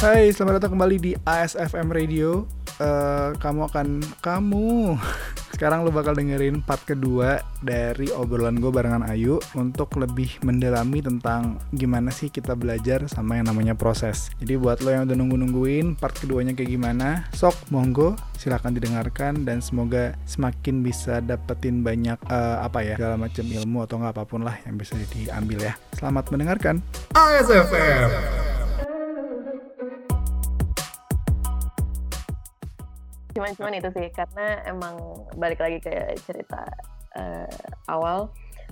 Hai, selamat datang kembali di ASFM Radio. Uh, kamu akan kamu sekarang lu bakal dengerin part kedua dari obrolan gue barengan Ayu untuk lebih mendalami tentang gimana sih kita belajar sama yang namanya proses. Jadi buat lo yang udah nunggu-nungguin part keduanya kayak gimana, sok monggo silahkan didengarkan dan semoga semakin bisa dapetin banyak uh, apa ya segala macam ilmu atau nggak apa pun lah yang bisa diambil ya. Selamat mendengarkan. ASFM. Cuman cuman itu sih karena emang balik lagi ke cerita uh, awal.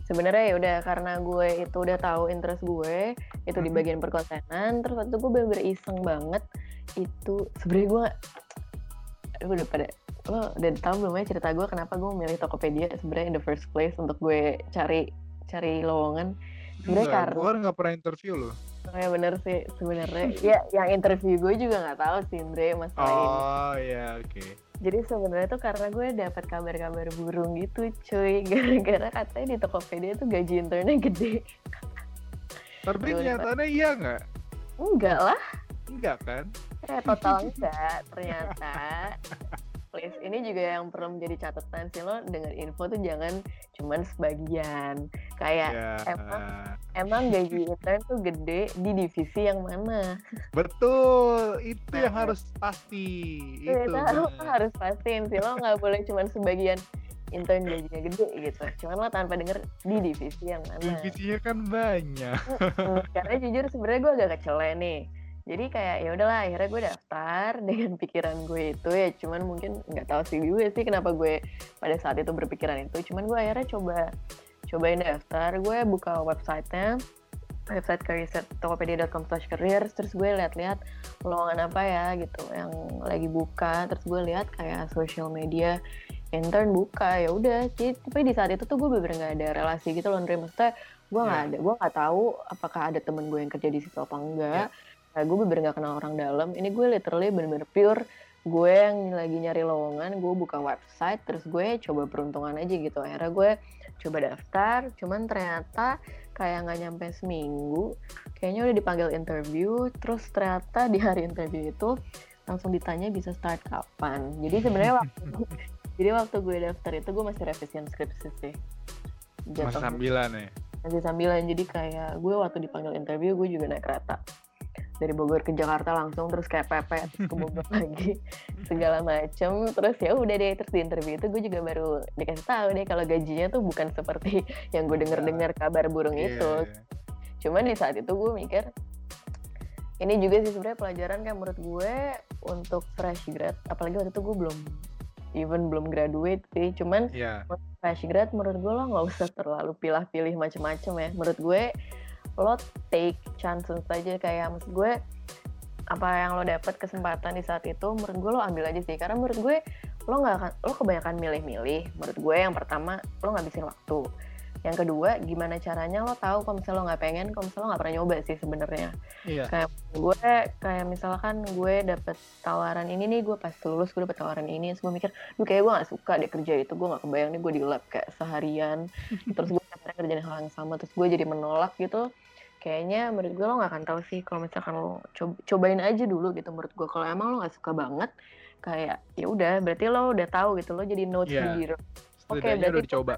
Sebenarnya ya udah karena gue itu udah tahu interest gue itu di bagian perkontenan terus waktu gue bener-bener iseng banget itu sebenarnya gue gue udah pada lo udah tahu belum ya cerita gue kenapa gue memilih Tokopedia sebenarnya in the first place untuk gue cari cari lowongan? Sebenarnya karena gue nggak pernah interview lo. Oh ya bener sih sebenarnya. ya yang interview gue juga nggak tahu sih Andre masalah oh, ini. Oh iya oke. Okay. Jadi sebenarnya tuh karena gue dapat kabar-kabar burung gitu cuy. Gara-gara katanya di Tokopedia tuh gaji internnya gede. Tapi nyatanya iya nggak? Enggak lah. Enggak kan? Eh total enggak ternyata please ini juga yang perlu menjadi catatan sih lo dengan info tuh jangan cuman sebagian kayak yeah. emang emang gaji intern tuh gede di divisi yang mana? Betul itu nah, yang harus pasti itu, itu lo harus pastiin sih. Lo nggak boleh cuman sebagian intern gajinya gede gitu. Cuman lo tanpa denger di divisi yang mana. Divisinya kan banyak. Karena jujur sebenarnya gue agak kecele nih. Jadi kayak ya udahlah akhirnya gue daftar dengan pikiran gue itu. Ya cuman mungkin nggak tahu sih gue sih kenapa gue pada saat itu berpikiran itu. Cuman gue akhirnya coba cobain daftar gue buka websitenya website career tokopedia.com slash career terus gue lihat-lihat lowongan apa ya gitu yang lagi buka terus gue lihat kayak social media intern buka ya udah tapi di saat itu tuh gue bener nggak ada relasi gitu loh Andre maksudnya gue nggak yeah. ada gue nggak tahu apakah ada temen gue yang kerja di situ apa enggak yeah Nah, gue bener gak kenal orang dalam. Ini gue literally bener-bener pure gue yang lagi nyari lowongan, gue buka website, terus gue coba peruntungan aja gitu. Akhirnya gue coba daftar, cuman ternyata kayak nggak nyampe seminggu, kayaknya udah dipanggil interview, terus ternyata di hari interview itu langsung ditanya bisa start kapan. Jadi sebenarnya waktu jadi waktu gue daftar itu gue masih revisian skripsi sih. Masih sambilan ya? Masih sambilan, jadi kayak gue waktu dipanggil interview gue juga naik kereta dari Bogor ke Jakarta langsung terus kayak pepet terus ke Bogor lagi segala macem terus ya udah deh terus di interview itu gue juga baru dikasih tahu deh kalau gajinya tuh bukan seperti yang gue denger dengar kabar burung yeah. itu iya. cuman di saat itu gue mikir ini juga sih sebenarnya pelajaran kayak menurut gue untuk fresh grad apalagi waktu itu gue belum even belum graduate sih cuman yeah. fresh grad menurut gue lo nggak usah terlalu pilih-pilih macem-macem ya menurut gue lo take chances aja. Kayak maksud gue apa yang lo dapet kesempatan di saat itu menurut gue lo ambil aja sih. Karena menurut gue lo nggak akan lo kebanyakan milih-milih. Menurut gue yang pertama lo nggak bisa waktu. Yang kedua gimana caranya lo tahu kalau misalnya lo nggak pengen kalau misalnya lo nggak pernah nyoba sih sebenarnya. Iya. kayak gue kayak misalkan gue dapet tawaran ini nih gue pas lulus gue dapet tawaran ini terus gue mikir duh kayak gue nggak suka deh kerja itu gue nggak kebayang nih gue di lab kayak seharian. Terus gue kerjaan hal yang sama terus gue jadi menolak gitu kayaknya menurut gue lo gak akan tahu sih kalau misalkan lo coba, cobain aja dulu gitu menurut gue kalau emang lo gak suka banget kayak ya udah berarti lo udah tahu gitu lo jadi notes yeah. di Oke, okay, berarti udah dicoba.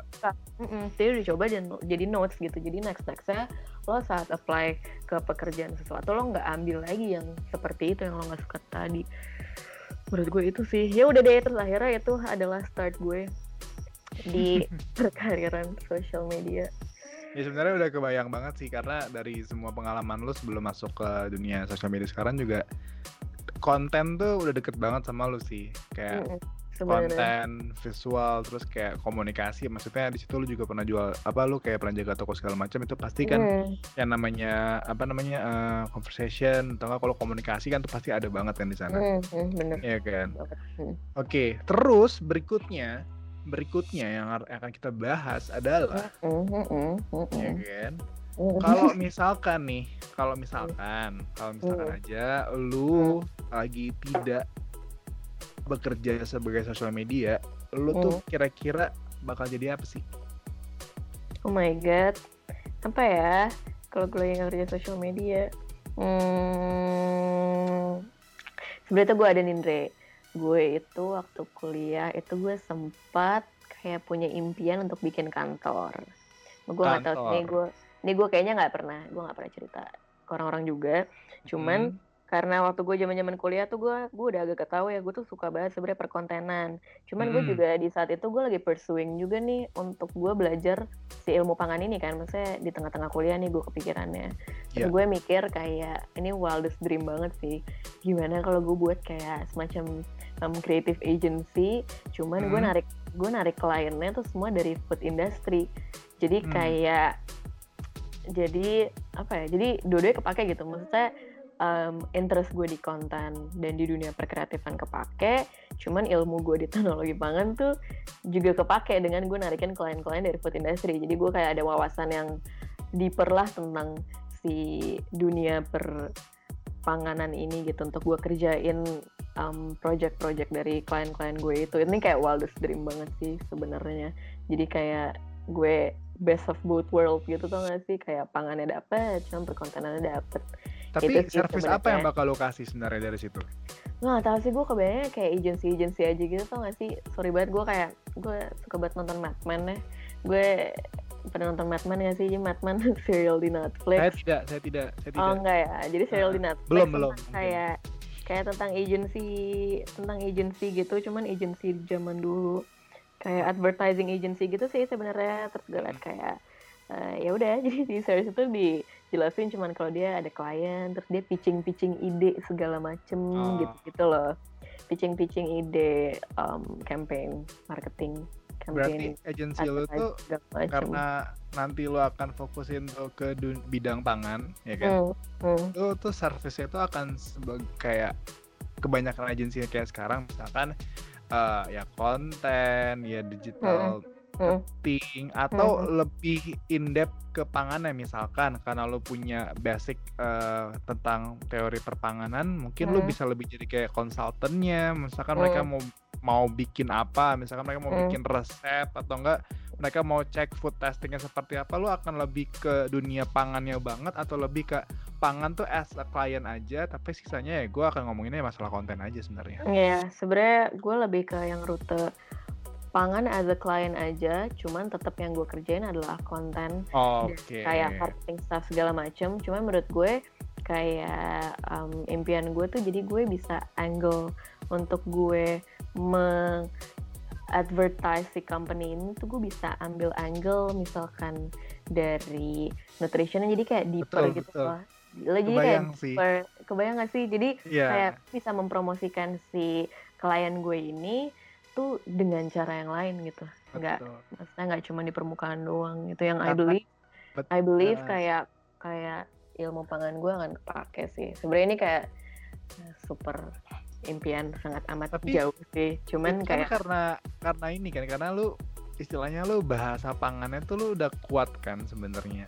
Mm -mm, jadi udah dicoba dan jadi notes gitu. Jadi next nextnya lo saat apply ke pekerjaan sesuatu lo nggak ambil lagi yang seperti itu yang lo nggak suka tadi. Menurut gue itu sih. Ya udah deh terus akhirnya itu adalah start gue di perkariran social media. Ya sebenarnya udah kebayang banget sih karena dari semua pengalaman lu sebelum masuk ke dunia sosial media sekarang juga konten tuh udah deket banget sama lu sih kayak mm, konten visual terus kayak komunikasi maksudnya di situ lu juga pernah jual apa lu kayak pernah jaga toko segala macam itu pasti kan mm. yang namanya apa namanya uh, conversation atau kalau komunikasi kan tuh pasti ada banget kan di sana mm, bener. ya kan mm. oke okay. terus berikutnya berikutnya yang akan kita bahas adalah ya kan? Kalau misalkan nih kalau misalkan kalau misalkan aja lu lagi tidak bekerja sebagai sosial media lu tuh kira-kira bakal jadi apa sih? Oh my god. Apa ya? Kalau gue lagi ngerjain social media hmm, sebenarnya tuh gue ada Nindre gue itu waktu kuliah itu gue sempat kayak punya impian untuk bikin kantor. Gue nggak tahu ini gue ini gue kayaknya nggak pernah gue nggak pernah cerita ke orang-orang juga. Cuman hmm karena waktu gue zaman zaman kuliah tuh gue gue udah agak ketahui ya gue tuh suka banget sebenarnya perkontenan cuman hmm. gue juga di saat itu gue lagi pursuing juga nih untuk gue belajar si ilmu pangan ini kan maksudnya di tengah-tengah kuliah nih gue kepikirannya terus yeah. gue mikir kayak ini wildest dream banget sih gimana kalau gue buat kayak semacam um, creative agency cuman hmm. gue narik gue narik kliennya tuh semua dari food industry jadi hmm. kayak jadi apa ya jadi dua-duanya kepake gitu maksudnya um, interest gue di konten dan di dunia perkreatifan kepake, cuman ilmu gue di teknologi pangan tuh juga kepake dengan gue narikin klien-klien dari food industry. Jadi gue kayak ada wawasan yang deeper lah tentang si dunia perpanganan ini gitu untuk gue kerjain um, project-project dari klien-klien gue itu. Ini kayak wildest dream banget sih sebenarnya. Jadi kayak gue best of both world gitu tau gak sih kayak pangannya dapet, cuman perkontenannya dapet tapi itu service apa yang bakal lo kasih sebenarnya dari situ? Nggak tahu sih gue kebayangnya kayak agency-agency aja gitu tau gak sih? Sorry banget gue kayak gue suka banget nonton Mad Men ya. Gue pernah nonton Mad Men ya sih? Mad Men serial di Netflix. Saya tidak, saya tidak, saya tidak. Oh enggak ya. Jadi serial uh, di Netflix. Belum, belum. Kayak kayak tentang agency tentang agency gitu, cuman agency zaman dulu. Kayak advertising agency gitu sih sebenarnya terus gue liat hmm. kayak uh, ya udah jadi di series itu di jelasin cuman kalau dia ada klien terus dia pitching pitching ide segala macem oh. gitu gitu loh pitching pitching ide um, campaign marketing campaign berarti agensi lo tuh karena nanti lo akan fokusin tuh ke bidang pangan ya kan hmm. Hmm. lo tuh service itu akan sebagai kayak kebanyakan agensi kayak sekarang misalkan uh, ya konten ya digital hmm penting atau hmm. lebih in depth ke panganan misalkan karena lo punya basic uh, tentang teori perpanganan mungkin hmm. lo bisa lebih jadi kayak konsultannya misalkan hmm. mereka mau mau bikin apa misalkan mereka mau hmm. bikin resep atau enggak mereka mau cek food testingnya seperti apa lo akan lebih ke dunia pangannya banget atau lebih ke pangan tuh as a client aja tapi sisanya ya gue akan ngomonginnya masalah konten aja sebenarnya Iya yeah, sebenarnya gue lebih ke yang rute pangan as a client aja, cuman tetap yang gue kerjain adalah konten okay. kayak marketing stuff segala macem. Cuman menurut gue kayak um, impian gue tuh jadi gue bisa angle untuk gue meng advertise si company ini tuh gue bisa ambil angle misalkan dari nutrition jadi kayak deeper betul, gitu loh. Jadi kayak sih. deeper, kebayang gak sih? Jadi yeah. kayak bisa mempromosikan si klien gue ini tuh dengan cara yang lain gitu. Nggak maksudnya nggak cuma di permukaan doang itu yang I believe Betul. I believe kayak kayak ilmu pangan gue akan kepake sih. Sebenarnya ini kayak eh, super impian sangat amat Tapi, jauh sih. Cuman kan kayak karena karena ini kan karena lu istilahnya lu bahasa pangannya tuh lu udah kuat kan sebenarnya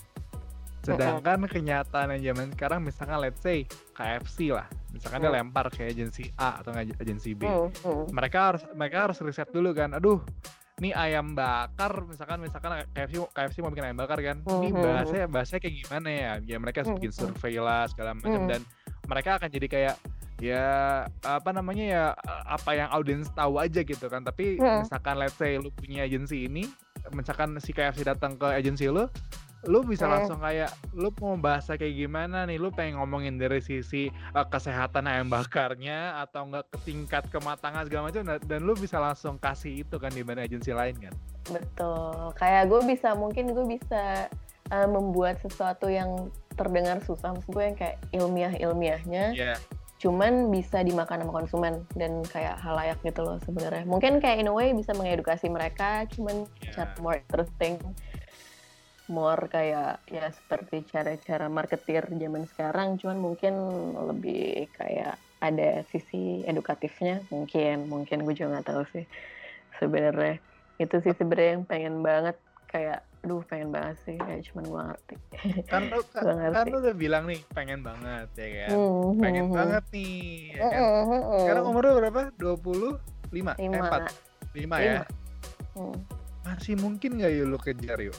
sedangkan kenyataan yang zaman sekarang misalkan let's say KFC lah. Misalkan dia lempar ke agensi A atau agensi B. Mereka harus mereka harus riset dulu kan aduh ini ayam bakar. Misalkan misalkan KFC KFC mau bikin ayam bakar kan. Ini bahasanya bahasanya kayak gimana ya? Ya mereka harus bikin survei lah segala macam. Dan mereka akan jadi kayak ya apa namanya ya apa yang audiens tahu aja gitu kan. Tapi misalkan let's say lu punya agensi ini misalkan si KFC datang ke agensi lu lu bisa hmm. langsung kayak lu mau bahasa kayak gimana nih lu pengen ngomongin dari sisi uh, kesehatan ayam bakarnya atau enggak ke tingkat kematangan segala macam dan lu bisa langsung kasih itu kan di mana agensi lain kan betul kayak gue bisa mungkin gue bisa uh, membuat sesuatu yang terdengar susah maksud gue yang kayak ilmiah ilmiahnya yeah. cuman bisa dimakan sama konsumen dan kayak halayak gitu loh sebenarnya mungkin kayak in a way bisa mengedukasi mereka cuman yeah. cara more interesting more kayak ya seperti cara-cara marketir zaman sekarang. Cuman mungkin lebih kayak ada sisi edukatifnya. Mungkin mungkin gue juga nggak tahu sih sebenarnya. Itu sih sebenarnya yang pengen banget kayak aduh pengen banget sih. Kayak cuman gue ngerti. Kan lu kan, kan lu udah bilang nih pengen banget ya kan? Hmm, pengen hmm, banget nih ya kan? hmm, hmm, sekarang umur lu berapa? 25 lima? Eh, empat. Lima ya? Hmm. masih mungkin nggak yuk lu kejar yuk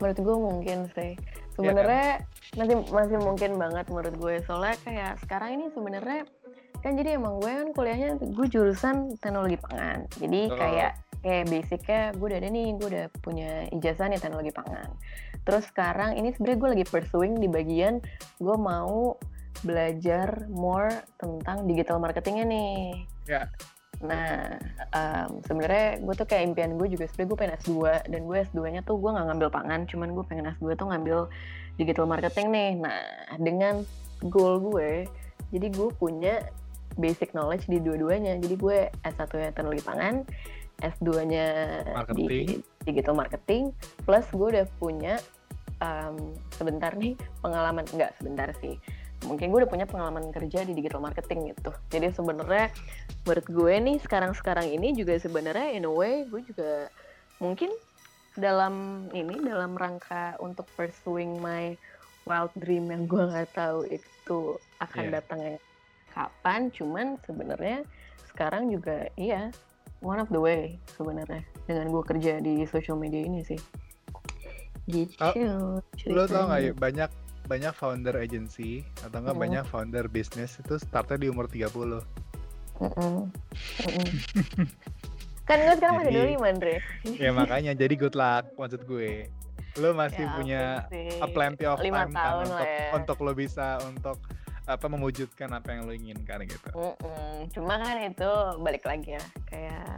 menurut gue mungkin sih. Sebenarnya masih masih mungkin banget menurut gue soalnya kayak sekarang ini sebenarnya kan jadi emang gue kan kuliahnya gue jurusan teknologi pangan. Jadi Oh. kayak kayak basicnya gue udah ada nih gue udah punya ijazah nih teknologi pangan. Terus sekarang ini sebenarnya gue lagi pursuing di bagian gue mau belajar more tentang digital marketingnya nih. Ya. Nah, em, sebenarnya gue tuh kayak impian gue juga sebenarnya gue pengen S2 dan gue S2-nya tuh gue nggak ngambil pangan, cuman gue pengen S2 tuh ngambil digital marketing nih. Nah, dengan goal gue, jadi gue punya basic knowledge di dua-duanya. Jadi gue S1-nya teknologi pangan, S2-nya di digital marketing, plus gue udah punya em, sebentar nih pengalaman, enggak sebentar sih, mungkin gue udah punya pengalaman kerja di digital marketing gitu. Jadi sebenarnya menurut gue nih sekarang-sekarang ini juga sebenarnya in a way gue juga mungkin dalam ini dalam rangka untuk pursuing my wild dream yang gue nggak tahu itu akan Iya. datangnya kapan. Cuman sebenarnya sekarang juga iya one of the way sebenarnya dengan gue kerja di social media ini sih. Gitu. Lo tau nggak ya banyak banyak founder agency atau enggak Hmm. banyak founder bisnis itu startnya di umur 30. Mm-mm. Mm-mm. kan gue sekarang masih Jadi- 25 Andre. ya makanya jadi good luck maksud gue. Lo masih Ya punya a plenty of time kan tahun untuk ya. untuk lo bisa untuk apa mewujudkan apa yang lo inginkan gitu. Mm-mm. Cuma kan itu balik lagi ya, kayak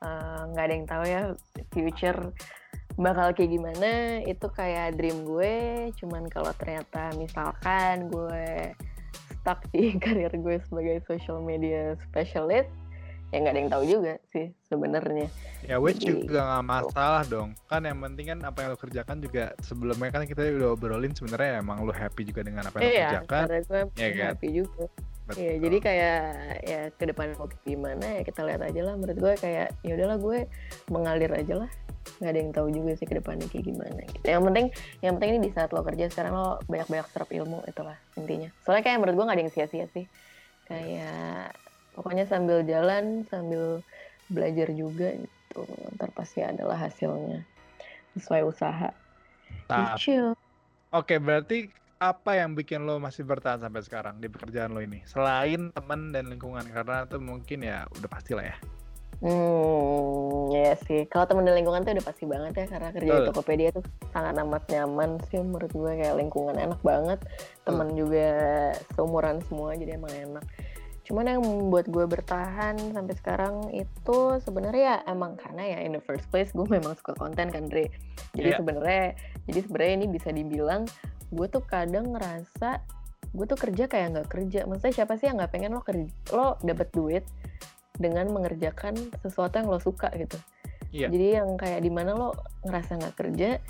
eh, nggak ada yang tahu ya future bakal kayak gimana. Itu kayak dream gue. Cuman kalau ternyata misalkan gue stuck di karir gue sebagai social media specialist, ya nggak ada yang tahu juga sih sebenarnya. Ya which Jadi- juga nggak masalah dong. Kan yang penting kan apa yang lo kerjakan juga sebelumnya kan kita udah obrolin sebenarnya emang lo happy juga dengan apa yang lo Iya, kerjakan. gue ya kan? happy juga. Iya, jadi kayak ya ke depan mau gimana ya kita lihat aja lah. Menurut gue kayak ya udahlah gue mengalir aja lah. Nggak ada yang tahu juga sih ke depannya kayak gimana gitu. Yang penting yang penting ini di saat lo kerja sekarang lo banyak-banyak serap ilmu itulah intinya. Soalnya kayak menurut gue nggak ada yang sia-sia sih. Kayak pokoknya sambil jalan sambil belajar juga gitu. Ntar pasti adalah hasilnya sesuai usaha. Nah. Oke, berarti apa yang bikin lo masih bertahan sampai sekarang di pekerjaan lo ini? Selain teman dan lingkungan, karena itu mungkin ya udah pasti lah ya. Hmm, ya sih. Kalau temen dan lingkungan tuh udah pasti banget ya karena kerja di Betul. Tokopedia tuh sangat amat nyaman sih menurut gue kayak lingkungan enak banget. Temen juga seumuran semua jadi emang enak. Cuman yang membuat gue bertahan sampai sekarang itu sebenarnya ya emang karena ya in the first place gue memang suka konten kan Dre. Jadi Iya. sebenarnya jadi sebenarnya ini bisa dibilang gue tuh kadang ngerasa gue tuh kerja kayak nggak kerja. Maksudnya siapa sih yang nggak pengen lo kerja lo dapet duit dengan mengerjakan sesuatu yang lo suka gitu. Iya. Jadi yang kayak di mana lo ngerasa nggak kerja,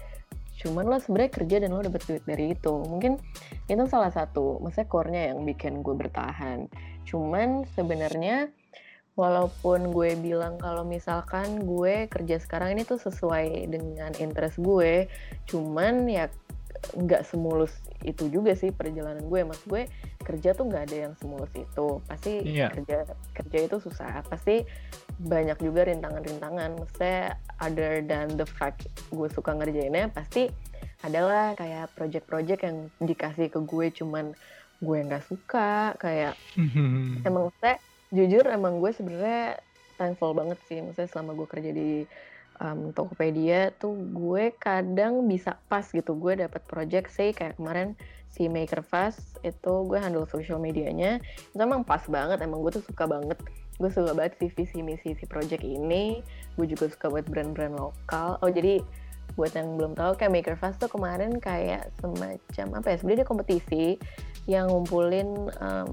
cuman lo sebenarnya kerja dan lo dapet duit dari itu. Mungkin itu salah satu, maksudnya core-nya yang bikin gue bertahan. Cuman sebenarnya walaupun gue bilang kalau misalkan gue kerja sekarang ini tuh sesuai dengan interest gue, cuman ya nggak semulus itu juga sih perjalanan gue. Mas gue kerja tuh nggak ada yang semulus itu. Pasti Iya. kerja kerja itu susah. Pasti banyak juga rintangan-rintangan. Maksudnya other than the fact gue suka ngerjainnya, pasti adalah kayak project-project yang dikasih ke gue cuman gue nggak suka kayak emang saya jujur emang gue sebenarnya thankful banget sih maksudnya selama gue kerja di um, Tokopedia tuh gue kadang bisa pas gitu. Gue dapat project say kayak kemarin si Maker Fast itu gue handle social medianya. Itu emang pas banget emang gue tuh suka banget. Gue suka banget sih visi misi si project ini. Gue juga suka buat brand-brand lokal. Oh jadi buat yang belum tahu kayak Maker Fast tuh kemarin kayak semacam apa ya sebenarnya dia kompetisi yang ngumpulin em,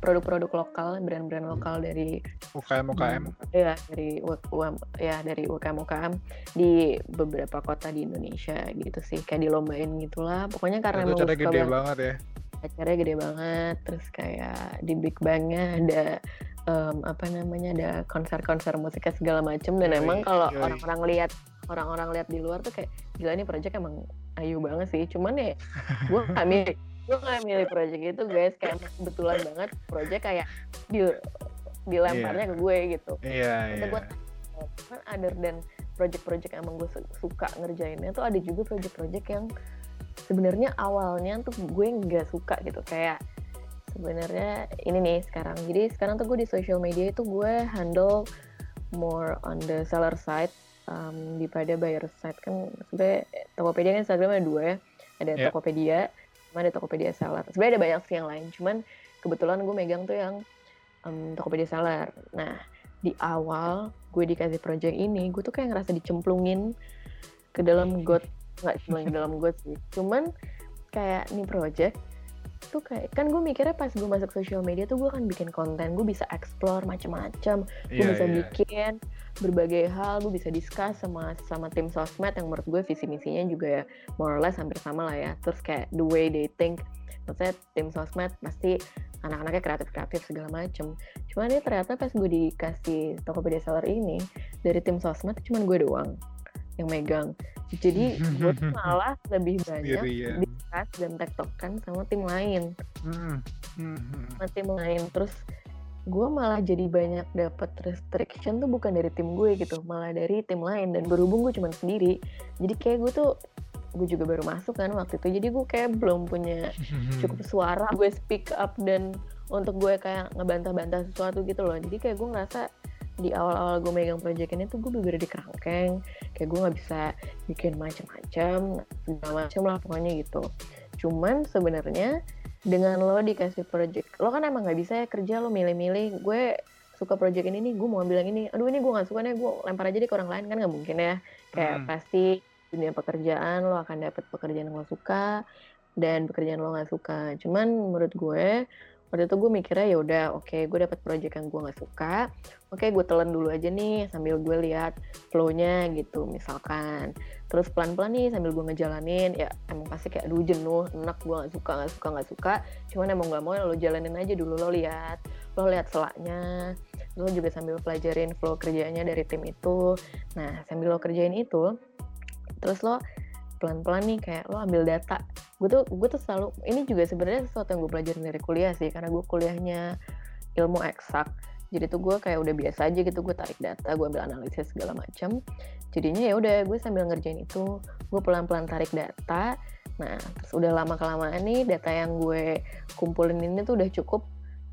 produk-produk lokal brand-brand lokal dari UKM UKM. ya dari U- UM ya dari UKM UKM di beberapa kota di Indonesia gitu sih. Kayak dilombain gitulah. Pokoknya karena Itu suka gede banget. banget ya. acaranya gede banget terus kayak di Big Bangnya ada em, apa namanya ada konser-konser musiknya segala macem. Dan Yoi, emang kalau orang-orang lihat orang-orang lihat di luar tuh kayak gila nih project emang ayu banget sih. Cuman ya gue milih gue gak milih project itu guys. Kayak kebetulan banget project kayak di dilemparnya ke gue gitu. Iya, Maksudnya iya. gue kan other than project-project yang emang gue su- suka ngerjainnya tuh ada juga project-project yang sebenarnya awalnya tuh gue nggak suka gitu. Kayak sebenarnya ini nih sekarang. Jadi sekarang tuh gue di social media itu gue handle more on the seller side um, daripada buyer side. Kan sebenarnya Tokopedia kan Instagram ada dua ya. Ada yeah. Tokopedia sama ada Tokopedia seller. Sebenarnya ada banyak sih yang lain cuman kebetulan gue megang tuh yang um, Tokopedia seller. Nah di awal gue dikasih project ini gue tuh kayak ngerasa dicemplungin ke dalam got. Nggak cuma ke dalam got sih cuman kayak nih project tuh kayak kan gue mikirnya pas gue masuk social media tuh gue akan bikin konten gue bisa explore macam-macam. Gue yeah, bisa yeah. bikin berbagai hal gue bisa discuss sama sama tim sosmed yang menurut gue visi misinya juga ya more or less hampir sama lah ya. Terus kayak the way they think maksudnya tim sosmed pasti anak-anaknya kreatif-kreatif segala macem. Cuman ini ternyata pas gue dikasih Tokopedia Seller ini dari tim sosmed cuma gue doang yang megang. Jadi gue tuh malah lebih banyak ya. dan tektokan sama tim lain. Hmm, hmm, hmm. sama tim lain. Terus gue malah jadi banyak dapat restriction tuh bukan dari tim gue gitu malah dari tim lain. Dan berhubung gue cuma sendiri jadi kayak gue tuh gue juga baru masuk kan waktu itu. Jadi gue kayak belum punya cukup suara gue speak up dan untuk gue kayak ngebantah-bantah sesuatu gitu loh. Jadi kayak gue ngerasa di awal-awal gue megang project ini tuh gue bener di kerangkeng. Kayak gue nggak bisa bikin macam-macam segala macam lah pokoknya gitu. Cuman sebenarnya dengan lo dikasih project lo kan emang nggak bisa ya kerja lo milih-milih. Gue suka project ini nih gue mau bilang ini. Aduh ini gue nggak suka nih gue lempar aja deh ke orang lain. Kan nggak mungkin ya. Kayak hmm. pasti dunia pekerjaan lo akan dapet pekerjaan yang lo suka dan pekerjaan lo nggak suka. Cuman menurut gue waktu itu gue mikirnya ya udah oke okay, gue dapet project yang gue nggak suka oke okay, gue telan dulu aja nih sambil gue lihat flownya gitu misalkan. Terus pelan-pelan nih sambil gue ngejalanin ya emang pasti kayak aduh jenuh enak gue nggak suka nggak suka nggak suka. Cuman emang nggak mau ya lo jalanin aja dulu lo lihat lo lihat selaknya. Lo juga sambil pelajarin flow kerjanya dari tim itu. Nah sambil lo kerjain itu terus lo pelan-pelan nih kayak lo ambil data. Gue tuh gue tuh selalu ini juga sebenarnya sesuatu yang gue pelajarin dari kuliah sih karena gue kuliahnya ilmu eksak. Jadi tuh gue kayak udah biasa aja gitu gue tarik data gue ambil analisis segala macam jadinya ya udah gue sambil ngerjain itu gue pelan-pelan tarik data. Nah terus udah lama kelamaan nih data yang gue kumpulin ini tuh udah cukup.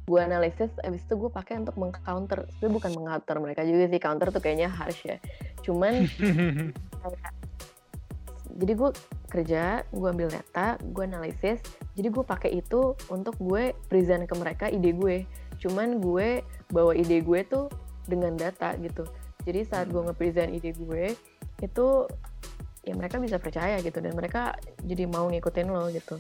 Gue analisis abis itu gue pakai untuk mengcounter. Tapi bukan mengcounter mereka juga sih counter tuh kayaknya harsh ya. Cuman jadi gue kerja gue ambil data gue analisis. Jadi gue pakai itu untuk gue present ke mereka ide gue. Cuman gue bawa ide gue tuh dengan data gitu. Jadi saat gue nge-present ide gue itu ya mereka bisa percaya gitu. Dan mereka jadi mau ngikutin lo gitu.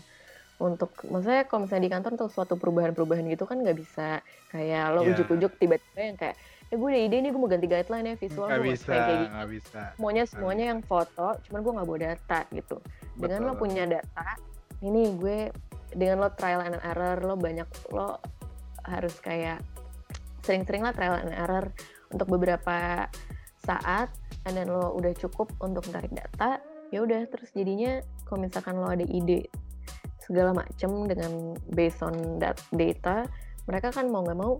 Untuk maksudnya kalau misalnya di kantor untuk suatu perubahan-perubahan gitu kan nggak bisa. Kayak lo yeah. ujuk-ujuk tiba-tiba yang kayak ya gue ada ide nih gue mau ganti guideline ya visual. gak bisa, kayak gitu gak bisa. semuanya semuanya yang foto cuman gue nggak bawa data gitu. Dengan Betul. lo punya data ini gue dengan lo trial and error lo banyak lo harus kayak sering-sering lah trial and error untuk beberapa saat dan lo udah cukup untuk menarik data ya udah terus jadinya kalau misalkan lo ada ide segala macem dengan based on that data mereka kan mau nggak mau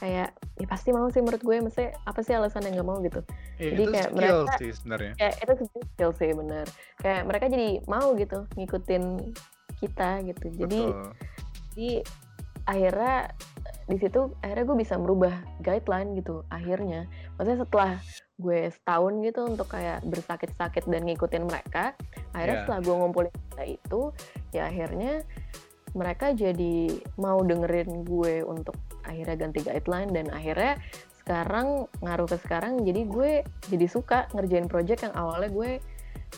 kayak ya pasti mau sih menurut gue maksudnya apa sih alasan yang nggak mau? Gitu. Yeah, jadi itu kayak mereka sih sebenarnya. kayak itu skill sih bener. Kayak mereka jadi mau gitu ngikutin kita gitu. Jadi Betul. jadi akhirnya di situ akhirnya gue bisa merubah guideline gitu akhirnya. Maksudnya setelah gue setahun gitu untuk kayak bersakit-sakit dan ngikutin mereka akhirnya yeah. setelah gue ngumpulin data itu ya akhirnya mereka jadi mau dengerin gue untuk akhirnya ganti guideline dan akhirnya sekarang ngaruh ke sekarang jadi gue jadi suka ngerjain project yang awalnya gue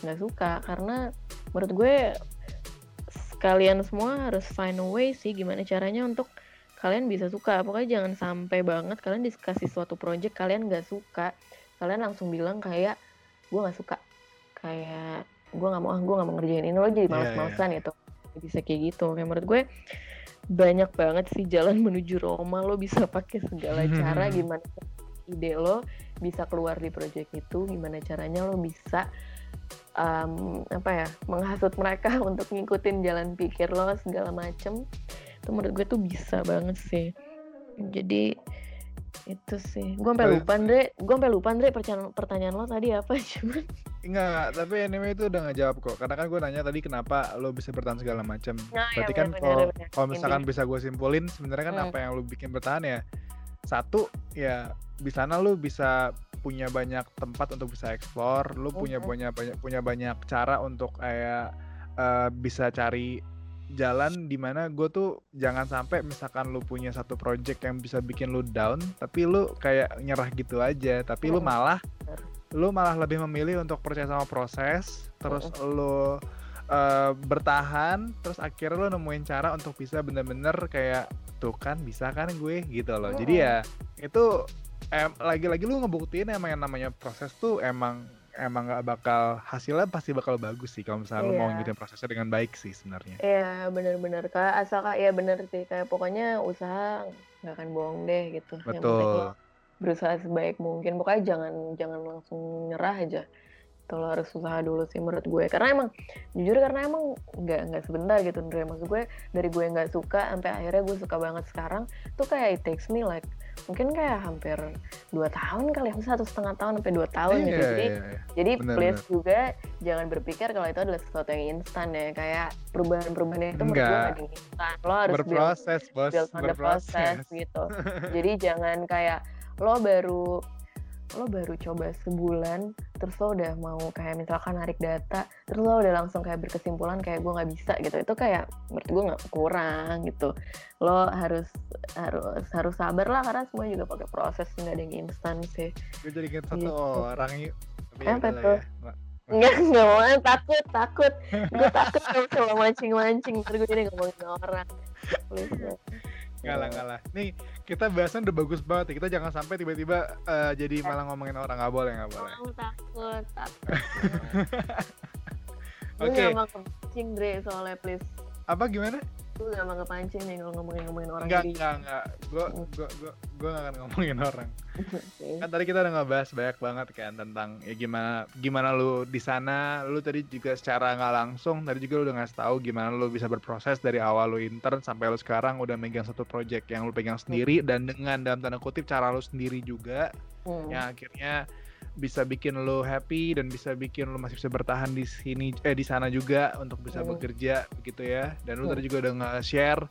nggak suka. Karena menurut gue kalian semua harus find a way sih gimana caranya untuk kalian bisa suka. Pokoknya jangan sampai banget kalian dikasih suatu project kalian nggak suka. Kalian langsung bilang kayak gue nggak suka. Kayak gue nggak mau ah gue nggak mau ngerjain ini lo jadi males-malesan yeah, yeah. gitu. Bisa kayak gitu. Kayak menurut gue banyak banget sih jalan menuju Roma. Lo bisa pakai segala cara gimana ide lo bisa keluar di project itu gimana caranya lo bisa um, apa ya menghasut mereka untuk ngikutin jalan pikir lo segala macem. Itu menurut gue tuh bisa banget sih. Jadi itu sih. Gue sampai lupa Andre. Gue sampai lupa Andre pertanyaan pertanyaan lo tadi apa cuman? Enggak, tapi anime itu udah ngejawab kok. Karena kan gue nanya tadi kenapa lo bisa bertahan segala macam. Nah, ya, Berarti kan benar, kalau misalkan bisa gue simpulin, sebenarnya kan Hmm. apa yang lo bikin bertahan ya? Satu ya di sana lo bisa punya banyak tempat untuk bisa explore, lo punya Mhm. banyak banyak punya banyak cara untuk kayak eh, bisa cari jalan di mana gue tuh jangan sampai misalkan lu punya satu project yang bisa bikin lu down tapi lu kayak nyerah gitu aja. Tapi lu Mm. malah lu malah lebih memilih untuk percaya sama proses terus lu eh, bertahan terus akhirnya lu nemuin cara untuk bisa bener-bener kayak tuh kan bisa kan gue? Gitu loh. Jadi ya itu em, lagi-lagi lu ngebuktiin emang yang namanya proses tuh emang emang nggak bakal hasilnya pasti bakal bagus sih kalau misalnya lu mau Iya. ngikutin prosesnya dengan baik sih sebenarnya Iya benar-benar kak asal kak ya benar sih kayak pokoknya usaha nggak akan bohong deh gitu. Yang betul lo berusaha sebaik mungkin pokoknya jangan jangan langsung nyerah aja. Itu lo harus usaha dulu sih menurut gue karena emang jujur karena emang nggak nggak sebentar gitu Andre maksud gue dari gue nggak suka sampai akhirnya gue suka banget sekarang tuh kayak it takes me like mungkin kayak hampir dua tahun kali ya satu setengah tahun sampai dua tahun gitu Iya, jadi iya, iya. jadi Benar, please juga jangan berpikir kalau itu adalah sesuatu yang instan ya. Kayak perubahan-perubahan itu menurut gue yang instan. Lo harus build, berproses bos build on the process berproses gitu. Jadi jangan kayak lo baru lo baru coba sebulan terus lo udah mau kayak misalkan narik data terus lo udah langsung kayak berkesimpulan kayak gue nggak bisa gitu itu kayak menurut gue nggak kurang gitu lo harus harus harus sabar lah karena semua juga pakai proses nggak ada yang instan sih gue jadi inget satu Gitu. orang yuk tapi ya Apa tuh? ya. Nggak- Enggak, enggak mau takut, takut. Gue takut kalau coba mancing-mancing, terus gue jadi ngomongin orang. Please, ya. Nggak lah, nggak lah. Nih, kita bahasan udah bagus banget ya. Kita jangan sampai tiba-tiba eh, jadi malah ngomongin orang. Nggak boleh, nggak boleh. Mau takut, takut. Oke, gak mau kepancing, Dre, soalnya please. apa gimana? Gue gak mau kepancing nih kalau ngomongin-ngomongin orang Enggak, enggak, enggak. Gue gue gue gue nggak akan ngomongin orang. Oke. Kan tadi kita udah ngebahas banyak banget kan tentang ya gimana gimana lu di sana. Lu tadi juga secara nggak langsung tadi juga lu udah ngasih tahu gimana lu bisa berproses dari awal lu intern sampai lu sekarang udah megang satu project yang lu pegang sendiri dan dengan dalam tanda kutip cara lu sendiri juga Hmm. yang akhirnya bisa bikin lo happy dan bisa bikin lo masih bisa bertahan di sini eh di sana juga untuk bisa Hmm. bekerja begitu ya dan lo Hmm. tadi juga udah nge-share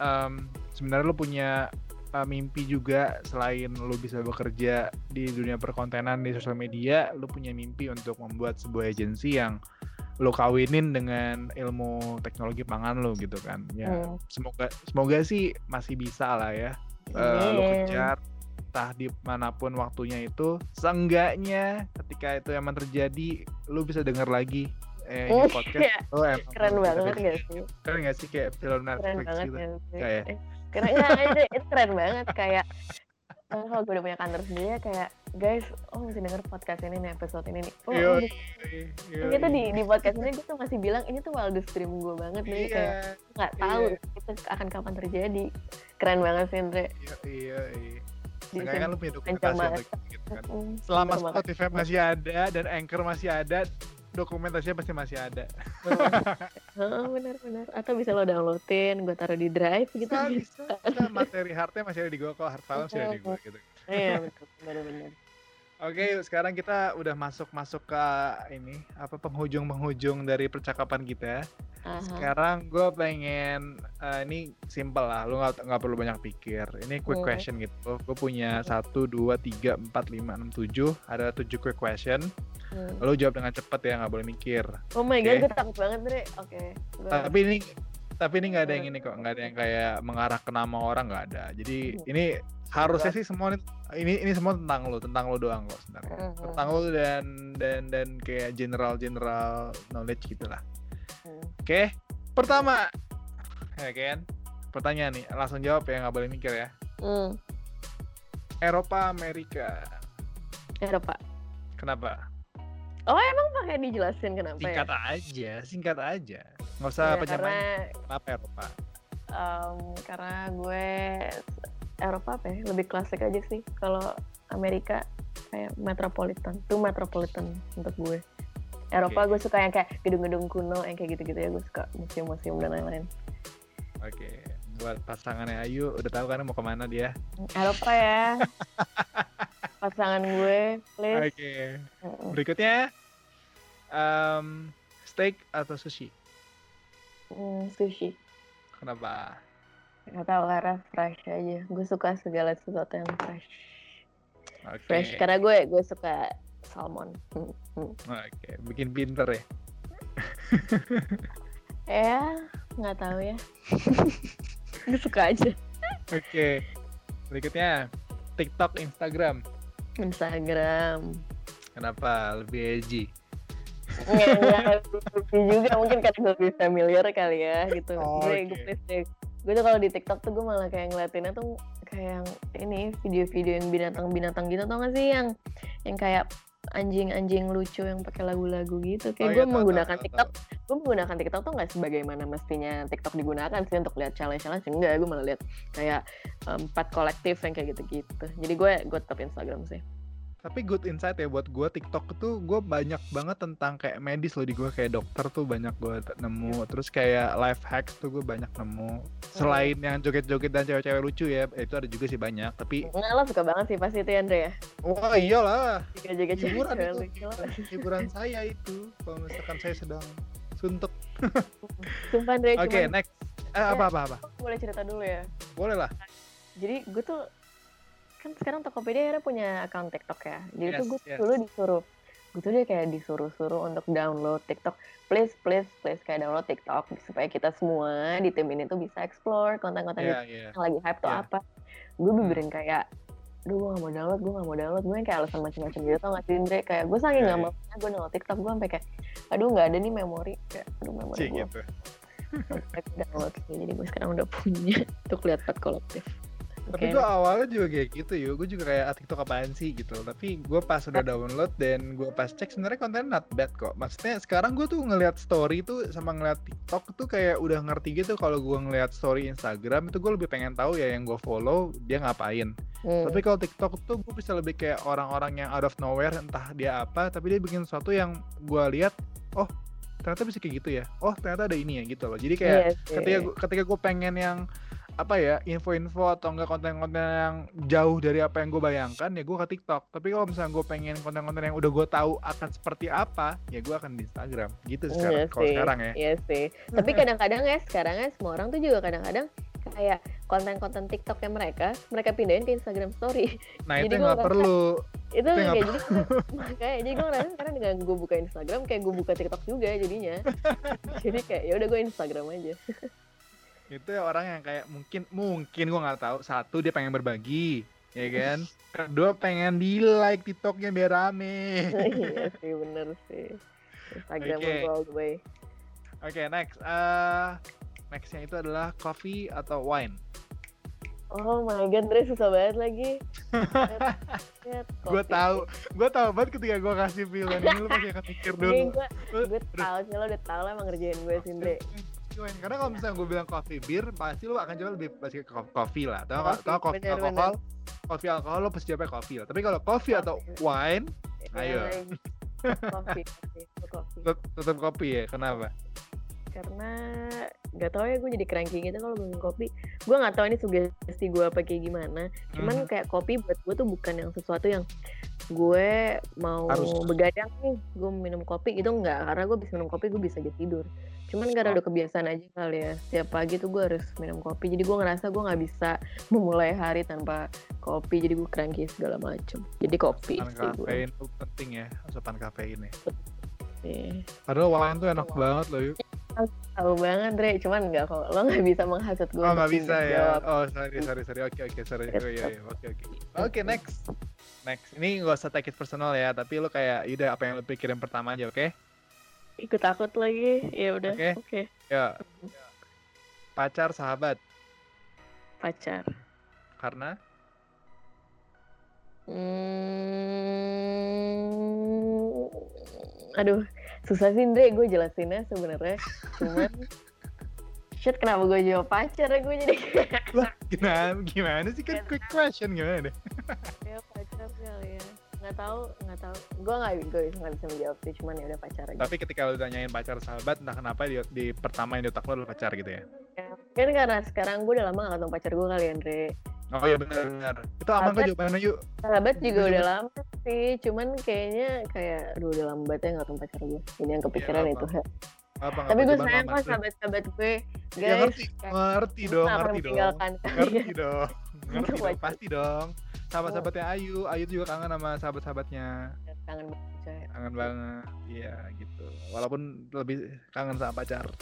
em, sebenarnya lo punya uh, mimpi juga selain lo bisa bekerja di dunia perkontenan di sosial media lo punya mimpi untuk membuat sebuah agensi yang lo kawinin dengan ilmu teknologi pangan lo gitu kan ya Hmm. semoga semoga sih masih bisa lah ya eh, lo kejar entah di mana pun waktunya itu seenggaknya ketika itu emang terjadi lu bisa denger lagi eh ini Iya. podcast lo emang Keren bisa banget gak sih? keren gak sih kayak film Netflix gitu ya. Kayak- Keren, nggak, itu, itu keren banget. Kayak, eh, kalau gue udah punya kantor sendiri ya kayak, guys, oh mesti denger podcast ini nih, episode ini nih. Oh, Yoi, oh, yoi. Kita di di podcast ini gue tuh masih bilang ini tuh wildest dream gue banget nih iya kayak nggak tahu iya. itu akan kapan terjadi. Keren banget sih Andre. iya iya iya Seenggaknya kan lu punya dokumentasi untuk gitu kan selama. Spotify masih ada dan Anchor masih ada dokumentasinya pasti masih ada Heeh, benar-benar. Atau bisa lo downloadin, gue taruh di drive gitu. bisa bisa, bisa. materi hardnya masih ada di gue kok hard file masih ada di gue gitu Iya benar-benar. Oke, sekarang kita udah masuk-masuk ke ini apa penghujung-penghujung dari percakapan kita. Aha. Sekarang gue pengen eh, ini simple lah, lu nggak perlu banyak pikir. Ini quick Hmm. question gitu. Gue punya satu, dua, tiga, empat, lima, enam, tujuh. Ada tujuh quick question. Hmm. Lu jawab dengan cepet ya, nggak boleh mikir. Oh my Oke. god, gue takut banget Dre. Oke. gua- Tapi ini tapi ini nggak ada yang ini kok, nggak ada yang kayak mengarah ke nama orang nggak ada. Jadi Hmm. ini harusnya sih semua ini ini, ini semua tentang lo, tentang lo doang kok sebenarnya. Hmm. Tentang lo dan dan dan kayak general general knowledge gitulah. Hmm. Oke, pertama, ya kan? Pertanyaan nih, langsung jawab ya nggak boleh mikir ya. Hmm. Eropa, Amerika, Eropa. kenapa? Oh emang pakai dijelasin kenapa ya? Singkat aja, singkat aja. Nggak usah Ya, apa karena Kenapa Eropa? em, karena gue Eropa apa ya lebih klasik aja sih. Kalau Amerika kayak metropolitan, tuh metropolitan untuk gue. Eropa Oke. gue suka yang kayak gedung-gedung kuno yang kayak gitu-gitu ya gue suka museum-museum dan lain-lain. Oke, buat pasangannya Ayu udah tahu kan mau ke mana dia. Eropa ya. Pasangan gue, Oke. please. Mm-mm. Berikutnya em, steak atau sushi? Hmm, sushi. Kenapa? Gak tau karena fresh aja. Gue suka segala sesuatu yang fresh. Oke. Fresh karena gue gue suka salmon. Hmm, hmm. Oke, bikin pinter ya. Ya, nggak tahu ya. gue suka aja. Oke. Berikutnya TikTok, Instagram. Instagram. Kenapa lebih edgy? Nggak, nggak lebih juga mungkin karena lebih familiar kali ya gitu. Oh, gue deh. Gue tuh kalau di TikTok tuh gue malah kayak ngeliatinnya tuh kayak yang ini video-video yang binatang-binatang gitu tau gak sih yang yang kayak anjing-anjing lucu yang pakai lagu-lagu gitu. Kayak Oh, gue iya, menggunakan tahu, TikTok, gue menggunakan TikTok tuh nggak sebagaimana mestinya TikTok digunakan sih untuk lihat challenge-challenge. Enggak, gue malah lihat kayak um, pet kolektif yang kayak gitu-gitu. Jadi gue gue tetap Instagram sih. Tapi good insight ya buat gue TikTok tuh gue banyak banget tentang kayak medis loh di gue kayak dokter tuh banyak gue nemu. Terus kayak life hacks tuh gue banyak nemu. Selain yang joget-joget dan cewek-cewek lucu ya itu ada juga sih banyak tapi Nggak, lo suka banget sih pasti itu ya, Andre ya? wah iyalah. Jaga-jaga hiburan itu. hiburan saya itu kalau misalkan saya sedang suntuk. Sumpah Andre, oke cuman next. Eh, apa apa apa? boleh cerita dulu ya. boleh lah. Jadi gue tuh kan sekarang Tokopedia akhirnya punya account TikTok ya. Jadi tuh Yes, gue yes. dulu disuruh, gue tuh dia kayak disuruh-suruh untuk download TikTok. Please, please, please kayak download TikTok supaya kita semua di tim ini tuh bisa explore konten-konten Iya iya yang lagi hype tuh Iya. apa. Gue beberin kayak Aduh gue gak mau download, gue gak mau download. Gue yang kayak alasan macam-macam gitu tau gak sih Indre Kayak gue saking Iya, gak mau gue download TikTok. Gue sampai kayak Aduh gak ada nih memori. Kayak aduh memori gue gitu. Download Jadi gue sekarang udah punya Untuk lihat pet kolektif Tapi gue awalnya juga kayak gitu yuk, gue juga kayak ah, TikTok apaan sih gitu. Tapi gue pas udah download dan gue pas cek sebenarnya kontennya not bad kok. Maksudnya sekarang gue tuh ngelihat story tuh sama ngeliat TikTok tuh kayak udah ngerti gitu kalau gue ngelihat story Instagram itu gue lebih pengen tahu ya yang gue follow dia ngapain. Hmm. Tapi kalau TikTok tuh gue bisa lebih kayak orang-orang yang out of nowhere entah dia apa, tapi dia bikin sesuatu yang gue lihat, oh ternyata bisa kayak gitu ya. Oh ternyata ada ini ya gitu loh. Jadi kayak Iya sih. ketika gua, ketika gue pengen yang apa ya info-info atau enggak konten-konten yang jauh dari apa yang gue bayangkan ya gue ke TikTok tapi kalau misalnya gue pengen konten-konten yang udah gue tahu akan seperti apa ya gue akan di Instagram gitu Iya sekarang kalau sih, sekarang ya Iya sih. Tapi kadang-kadang ya sekarang ya semua orang tuh juga kadang-kadang kayak konten-konten TikToknya mereka, mereka pindahin ke Instagram Story. nah Jadi itu nggak perlu Itu kayak jadi makanya jadi gue ngerasa sekarang dengan gue buka Instagram kayak gue buka TikTok juga jadinya. jadi kayak ya udah gue Instagram aja. Itu ya orang yang kayak mungkin mungkin gue nggak tahu satu dia pengen berbagi ya kan kedua pengen di like TikToknya biar rame iya sih bener sih. Instagram Oke. all the way. oke next eh nextnya itu adalah coffee atau wine Oh my god, Dre susah banget lagi. gue tahu gue tahu banget ketika gue kasih pilihan ini lu pasti akan mikir dulu Gue gue Lu- gue tahu sih lo udah tahu lah emang ngerjain gue sih Dre. Karena kalau misalnya gue bilang coffee beer, pasti lu akan jawab lebih pasti ke coffee lah. Nggak? Coffee, Tahu coffee bener, alkohol, coffee alkohol lo pasti jawabnya coffee lah. Tapi kalau coffee atau wine, Ayo. Ya, Kopi, kopi, kopi. tet- tetap kopi ya. Kenapa? Karena nggak tahu ya gue jadi cranky gitu kalau minum kopi. Gue nggak tahu ini sugesti gue apa kayak gimana. Cuman Mhm. kayak kopi buat gue tuh bukan yang sesuatu yang gue mau Harus. begadang nih gue minum kopi itu enggak karena gue bisa minum kopi gue bisa aja tidur cuman karena udah kebiasaan aja kali ya setiap pagi tuh gue harus minum kopi jadi gue ngerasa gue nggak bisa memulai hari tanpa kopi jadi gue cranky segala macem jadi kopi gue kafein tuh penting ya, asupan kafein ya. Iya. Padahal wine tuh enak banget loh yuk. tahu banget Dre cuman nggak kok lo nggak bisa menghasut gue Oh nggak bisa ya. jawab. Oh sorry sorry sorry. Oke oke sorry. Oh, iya iya oke oke. Oke next. Next. Ini gak usah take it personal ya, tapi lu kayak udah apa yang lu pikirin pertama aja, oke? Ikut takut lagi. Ya udah Oke. oke. Ya. Pacar sahabat? Pacar. Karena? Hmm, aduh, susah sih Ndre. Gue jelasinnya sebenarnya. Cuman, shit kenapa gue jawab pacar? Ya gue jadi lah gimana gimana sih? Kan quick question gimana deh nggak tahu nggak tahu gue nggak gue nggak bisa menjawab sih cuman ya udah pacar aja Tapi ketika lu tanyain pacar sahabat, entah kenapa di, di pertama yang di otak lu adalah pacar gitu ya? kan karena sekarang gue udah lama gak ketemu pacar gue kali Andre Oh iya benar-benar. Itu aman kok jawabannya yuk. sahabat juga Iya, udah lama sih cuman kayaknya kayak aduh udah lama banget ya gak ketemu pacar gue ini yang kepikiran Iya, itu apa. Apa tapi gue sayang kok sahabat-sahabat gue Ya guys ngerti, kayak ngerti gue dong, ngerti dong. Ngerti dong. Ngerti dong, pasti dong. Sahabat-sahabatnya Ayu, Ayu juga kangen sama sahabat-sahabatnya. kalian kangen banget coy Kangen banget. Iya gitu. Walaupun lebih kangen sama pacar.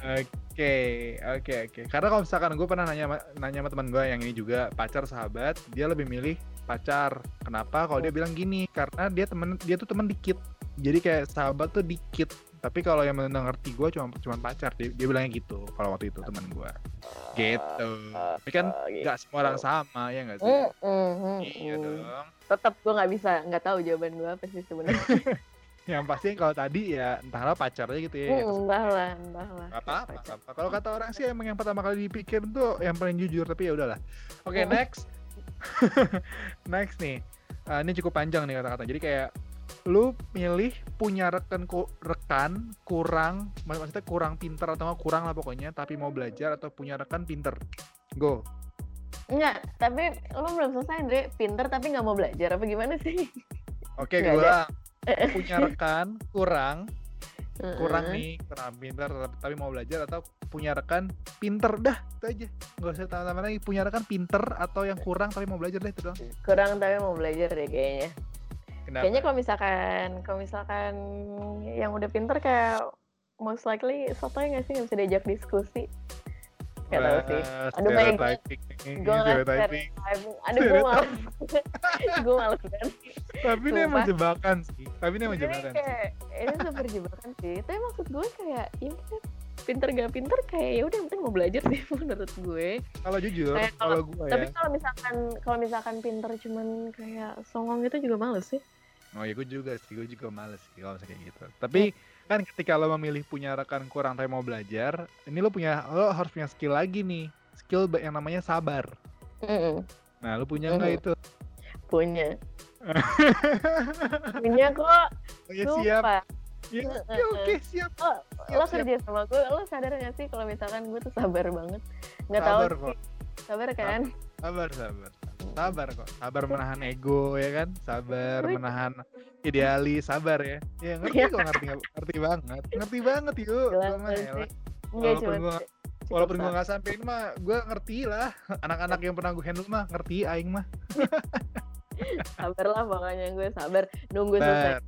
Oke, oke, oke. Karena kalau misalkan gue pernah nanya nanya sama teman gue yang ini juga pacar sahabat, dia lebih milih pacar. Kenapa? Kalau dia bilang gini, karena dia temen dia tuh temen dikit. Jadi kayak sahabat tuh dikit. Tapi kalau yang benar ngerti gue cuma cuma pacar. Dia, dia bilangnya gitu. Kalau waktu itu teman gue. Gitu. Tapi kan nggak semua orang sama ya nggak sih? Iya dong. tetap gue nggak bisa nggak tahu jawaban gue apa sih sebenarnya Yang pasti kalau tadi ya entahlah pacar aja gitu ya. Hmm, entahlah entahlah apa. Kalau kata orang sih emang yang pertama kali dipikir tuh yang paling jujur, tapi ya udahlah. Oke, Oh. next. next nih. Ah, ini cukup panjang nih kata-kata. Jadi kayak lu milih punya rekan ku- rekan kurang mak- maksudnya kurang pinter atau kurang lah pokoknya tapi mau belajar atau punya rekan pinter. Go. Enggak, tapi lo belum selesai Andre. Pinter tapi nggak mau belajar. Apa gimana sih? Oke Nggak gue punya rekan kurang kurang nih kurang pinter tapi- tapi mau belajar atau punya rekan pinter. Dah itu aja. Nggak usah tambah-tambah lagi. Punya rekan pinter atau yang kurang tapi mau belajar deh itu doang. Kurang tapi mau belajar deh kayaknya Kenapa? kayaknya kalau misalkan kalau misalkan yang udah pinter kayak most likely sotoy nggak sih? Nggak bisa diajak diskusi. Gak tau sih. Aduh, stereotyping, gue nggak stereotyping. aduh gue males gue males banget Tapi ini emang jebakan sih. Tapi ini emang jebakan sih. ini super jebakan sih. Tapi maksud gue kayak ya pinter gak pinter kayak ya udah yang penting mau belajar sih menurut gue Kalau jujur, Kayak kalau gue tapi ya. kalau misalkan kalau misalkan pinter cuman kayak songong gitu juga males sih Oh ya gue juga sih, gue juga males sih kalau kayak gitu. Tapi kan ketika lo memilih punya rekan kurang tapi mau belajar, ini lo punya lo harus punya skill lagi nih. Skill yang namanya sabar. Mm-mm. Nah, lo punya nggak Mhm. itu? punya punya kok Oh, ya siap. Ya, ya oke siap. lo, Siap, lo siap. kerja sama gue lo sadar gak sih kalau misalkan gue tuh sabar banget nggak tahu Sabar sih. kok. sabar kan Sabar, sabar. Sabar kok. Sabar menahan ego ya kan? Sabar menahan idealis, sabar ya. Ya ngerti kok ngerti ngerti banget. Ngerti banget yuk. Walaupun gua Walaupun gua nggak sampein mah, gua ngerti lah. Anak-anak yang pernah gue handle mah ngerti aing mah. sabar lah pokoknya gue sabar nunggu selesai.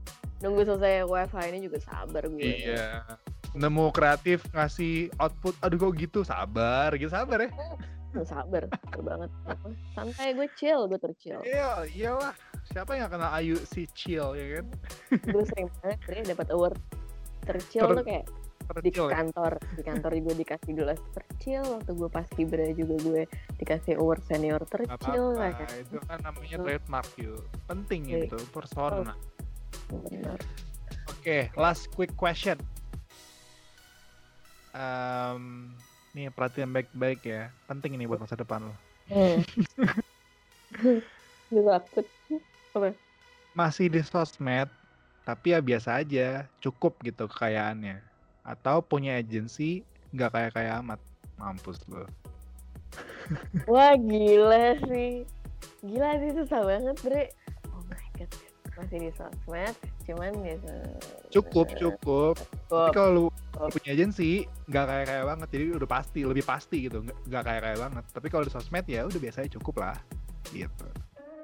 Nunggu selesai wifi ini juga sabar gue. Iya. Nemu kreatif ngasih output aduh kok gitu? Sabar gitu sabar ya. Sabar sabar banget. Santai gue chill gue terchill. Iya iyalah. Siapa yang kenal Ayu si chill ya kan? Gue sering banget sering dapat award terchill Ter- tuh kayak di ya? kantor di kantor juga dikasih gelas terchill. Waktu gue pas kibra juga gue dikasih award senior Gak terchill apa-apa, kayak itu kan namanya trademark yuk penting Iya. itu persona benar Oke, last quick question. Em, nih perhatian baik-baik ya, penting ini buat masa depan lo. hmm. Masih di sosmed, tapi ya biasa aja, cukup gitu kekayaannya. Atau punya agensi, nggak kayak kayak amat, mampus lo. wah gila sih gila sih susah banget bre oh my god masih di sosmed cuman gitu. Cukup, cukup. Tapi cukup. kalau lu Cukup. punya agensi, nggak kayak kayak banget, jadi udah pasti, lebih pasti gitu, nggak kayak kayak banget. Tapi kalau di sosmed ya udah biasanya cukup lah, gitu.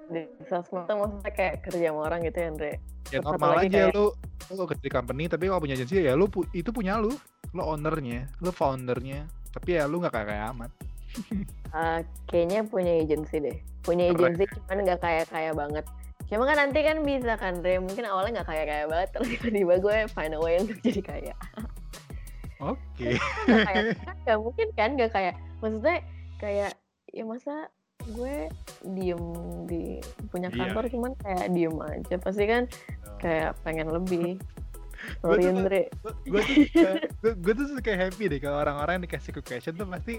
di sosmed tuh maksudnya kayak kerja sama orang gitu ya Andre? Ya Terus satu normal aja kayak- lu lu kerja di company tapi kalau punya agensi ya lu pu- itu punya lu. Lu ownernya lu foundernya. Tapi ya lu nggak kayak kayak amat. Ah, kayaknya punya agensi deh. Punya agensi cuman nggak kaya kaya banget cuma kan nanti kan bisa kan Andre mungkin awalnya nggak kaya kaya banget terus tiba-tiba gue find a way untuk jadi kaya. Oke. Nggak kan nggak mungkin kan nggak kayak maksudnya kayak ya masa gue diem di punya Iya. kantor cuman kayak diem aja. Pasti kan kayak pengen lebih. Gua sorry tuh- Andre. gue tuh gua tuh suka happy deh kalau orang-orang yang dikasih question tuh pasti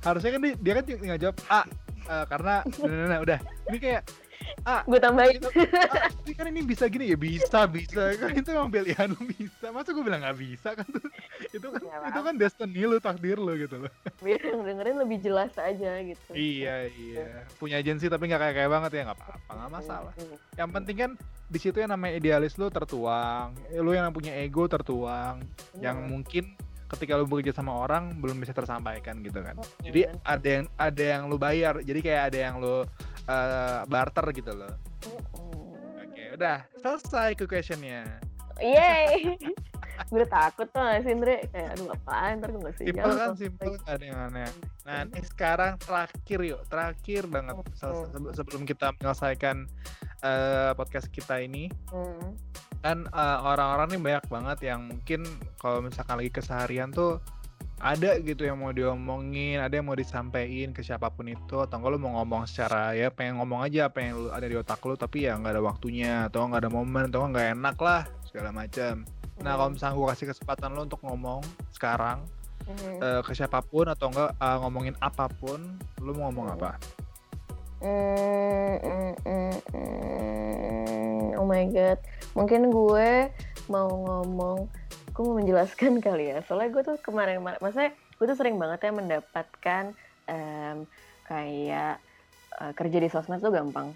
harusnya kan dia, dia kan tinggal jawab A uh, karena nah, nah, nah, udah. Ini kayak ah. Gue tambahin. Ah, ini kan ini bisa gini ya bisa bisa. Kan itu emang pilihan lu bisa. Masa gue bilang nggak bisa kan? Tuh itu kan ya, itu kan destiny lu takdir lu gitu loh. Biar yang dengerin lebih jelas aja gitu. Iya iya. Punya agensi tapi nggak kayak kayak banget ya nggak apa-apa nggak masalah. yang penting kan di situ yang namanya idealis lu tertuang. Lu yang punya ego tertuang. Yang mungkin ketika lu bekerja sama orang belum bisa tersampaikan gitu kan. Oh, jadi iya. ada yang ada yang lu bayar. Jadi kayak ada yang lu uh, barter gitu loh. Oke, okay, udah selesai ke questionnya. Yeay. gue takut tuh gak sih Andre kayak aduh apaan ntar gue gak sih simple kan simple gak ada yang aneh nah ini sekarang terakhir yuk terakhir banget. Sebelum kita menyelesaikan uh, podcast kita ini. Hmm. kan uh, orang-orang nih banyak banget yang mungkin kalau misalkan lagi keseharian tuh ada gitu yang mau diomongin, ada yang mau disampaikan ke siapa pun itu, atau enggak lu mau ngomong secara ya pengen ngomong aja apa yang lu ada di otak lu, tapi ya nggak ada waktunya, atau nggak ada momen, atau nggak enak lah segala macam. Nah kalau misalnya gue kasih kesempatan lo untuk ngomong sekarang mm. uh, ke siapa pun atau enggak uh, ngomongin apa pun, lo mau ngomong mm. apa? Mm, mm, mm, mm. Oh my god, mungkin gue mau ngomong gue mau menjelaskan kali ya soalnya gue tuh kemarin maksudnya gue tuh sering banget ya mendapatkan um, kayak uh, kerja di sosmed tuh gampang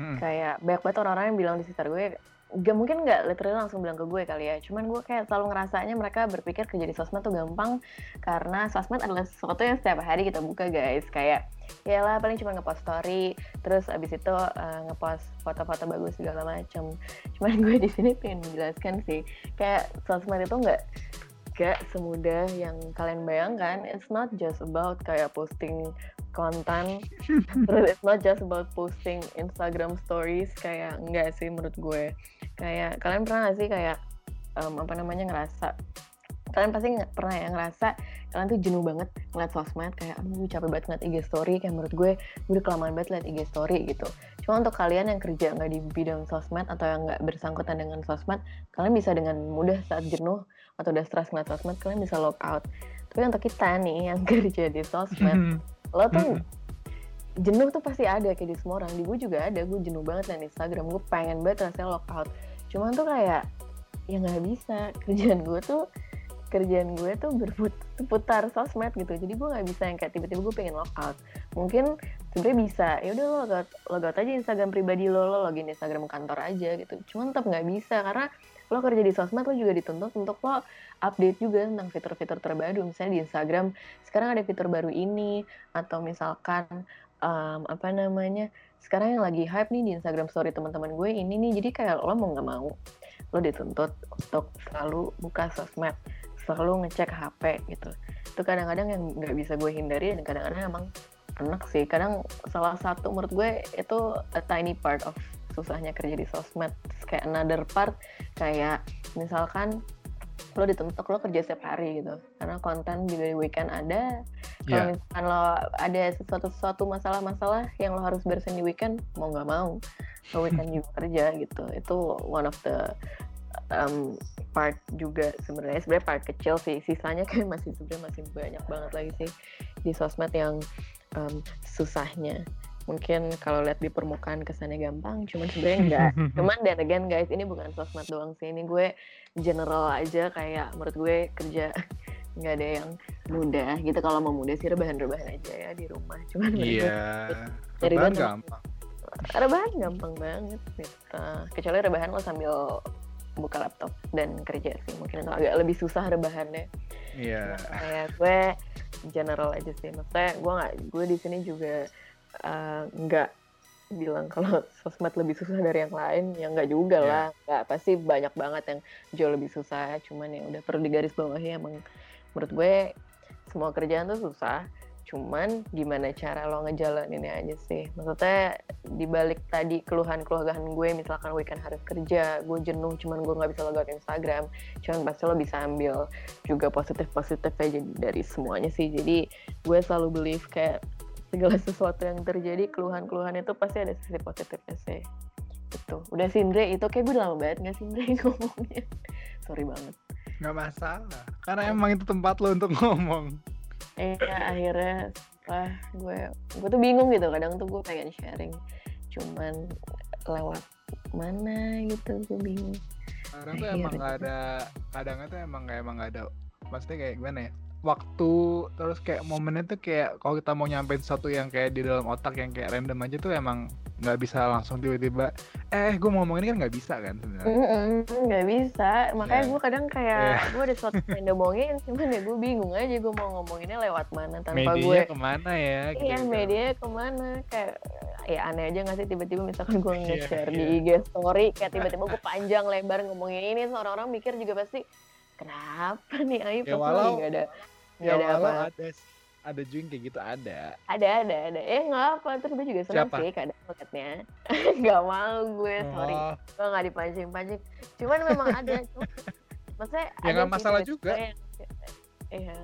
hmm. kayak banyak banget orang-orang yang bilang di sekitar gue gak mungkin nggak literally langsung bilang ke gue kali ya. Cuman gue kayak selalu ngerasanya mereka berpikir kerja di sosmed tuh gampang. Karena sosmed adalah sesuatu yang setiap hari kita buka guys. Kayak ya lah paling cuma ngepost story terus abis itu uh, ngepost foto-foto bagus segala macam cuman gue di sini pengen menjelaskan sih kayak sosmed itu nggak gak semudah yang kalian bayangkan it's not just about kayak posting konten. Terus it's not just about posting Instagram stories kayak enggak sih menurut gue. Kayak kalian pernah gak sih kayak um, apa namanya ngerasa kalian pasti pernah ya ngerasa kalian tuh jenuh banget ngeliat sosmed kayak aduh capek banget ngeliat IG story kayak menurut gue gue udah kelamaan banget liat IG story gitu. Cuma untuk kalian yang kerja nggak di bidang sosmed atau yang nggak bersangkutan dengan sosmed kalian bisa dengan mudah saat jenuh atau udah stres ngeliat sosmed kalian bisa log out. Tapi untuk kita nih yang kerja di sosmed lo tuh jenuh tuh pasti ada kayak di semua orang. Di gue juga ada gue jenuh banget di Instagram gue pengen banget rasanya out. Cuman tuh kayak ya nggak bisa. Kerjaan gue tuh kerjaan gue tuh berputar sosmed gitu. Jadi gue nggak bisa yang kayak tiba-tiba gue pengen out. Mungkin sebenarnya bisa. Ya udah lo logout, logout aja Instagram pribadi lo lo login Instagram kantor aja gitu. Cuman tetap nggak bisa karena lo kerja di sosmed lo juga dituntut untuk lo update juga tentang fitur-fitur terbaru. Misalnya di Instagram sekarang ada fitur baru ini atau misalkan um, apa namanya sekarang yang lagi hype nih di Instagram story teman-teman gue ini nih. Jadi kayak lo mau nggak mau lo dituntut untuk selalu buka sosmed selalu ngecek HP gitu. Itu kadang-kadang yang nggak bisa gue hindari dan kadang-kadang emang enak sih. Kadang salah satu menurut gue itu a tiny part of susahnya kerja di sosmed. Kayak another part kayak misalkan lo dituntut lo kerja setiap hari gitu. Karena konten juga di weekend ada. Kalau yeah. misalkan lo ada sesuatu sesuatu masalah-masalah yang lo harus beresin di weekend mau nggak mau lo weekend juga kerja gitu. Itu one of the um, part juga sebenarnya. Sebenarnya part kecil sih. Sisanya kayak masih sebenarnya masih banyak banget lagi sih di sosmed yang um, susahnya mungkin kalau lihat di permukaan kesannya gampang cuman sebenarnya enggak. Cuman dan again guys ini bukan sosmed doang sih ini gue general aja kayak menurut gue kerja nggak ada yang mudah gitu. Kalau mau mudah sih rebahan-rebahan aja ya di rumah. Cuman iya yeah. rebahan gampang. Rebahan gampang banget gitu. kecuali rebahan lo sambil buka laptop dan kerja sih. Mungkin itu agak lebih susah rebahannya. Iya. Yeah. kayak gue general aja sih. Maksudnya gue nggak gue di sini juga nggak uh, bilang kalau sosmed lebih susah dari yang lain ya nggak juga yeah. lah. Nggak pasti banyak banget yang jauh lebih susah cuman yang udah perlu digaris bawahi emang. Menurut gue semua kerjaan tuh susah cuman gimana cara lo ngejalaninnya aja sih. Maksudnya dibalik tadi keluhan-keluhan gue misalkan weekend harus kerja gue jenuh cuman gue nggak bisa logout Instagram cuman pasti lo bisa ambil juga positif-positif aja dari semuanya sih. Jadi gue selalu believe kayak segala sesuatu yang terjadi keluhan-keluhan itu pasti ada sisi positifnya sih. Itu udah Sindre itu kayak gue udah lama banget nggak Sindre ngomongnya. Sorry banget. Nggak masalah. Karena emang itu tempat lo untuk ngomong. Iya akhirnya wah gue gue tuh bingung gitu. Kadang tuh gue pengen sharing. Cuman lewat mana gitu gue bingung. Kadang tuh emang nggak ada, kadang tuh emang kayak emang nggak ada, maksudnya kayak gimana ya? Waktu terus kayak momennya tuh kayak kalau kita mau nyampein sesuatu yang kayak di dalam otak yang kayak random aja tuh emang nggak bisa langsung tiba-tiba eh gue mau ngomong ini kan nggak bisa kan sebenarnya nggak bisa makanya yeah. gue kadang kayak yeah. gue ada sesuatu yang ngomongin cuman ya gue bingung aja gue mau ngomonginnya lewat mana tanpa media gue ke mana ya gitu iya gitu. media ke mana kayak ya aneh aja gak sih tiba-tiba misalkan gue iya, nge-share yeah, yeah. di IG story kayak tiba-tiba gue panjang lebar ngomongin ini orang-orang mikir juga pasti kenapa nih Ayu ya, walau, gak ada ya, ada apa ada ada juga kayak gitu ada. Ada ada ada. Eh nggak apa terus gue juga seneng Siapa? sih kadang paketnya nggak mau gue sorry. Oh. gue nggak dipancing pancing cuman memang ada cuma maksudnya ya nggak masalah juga. Iya,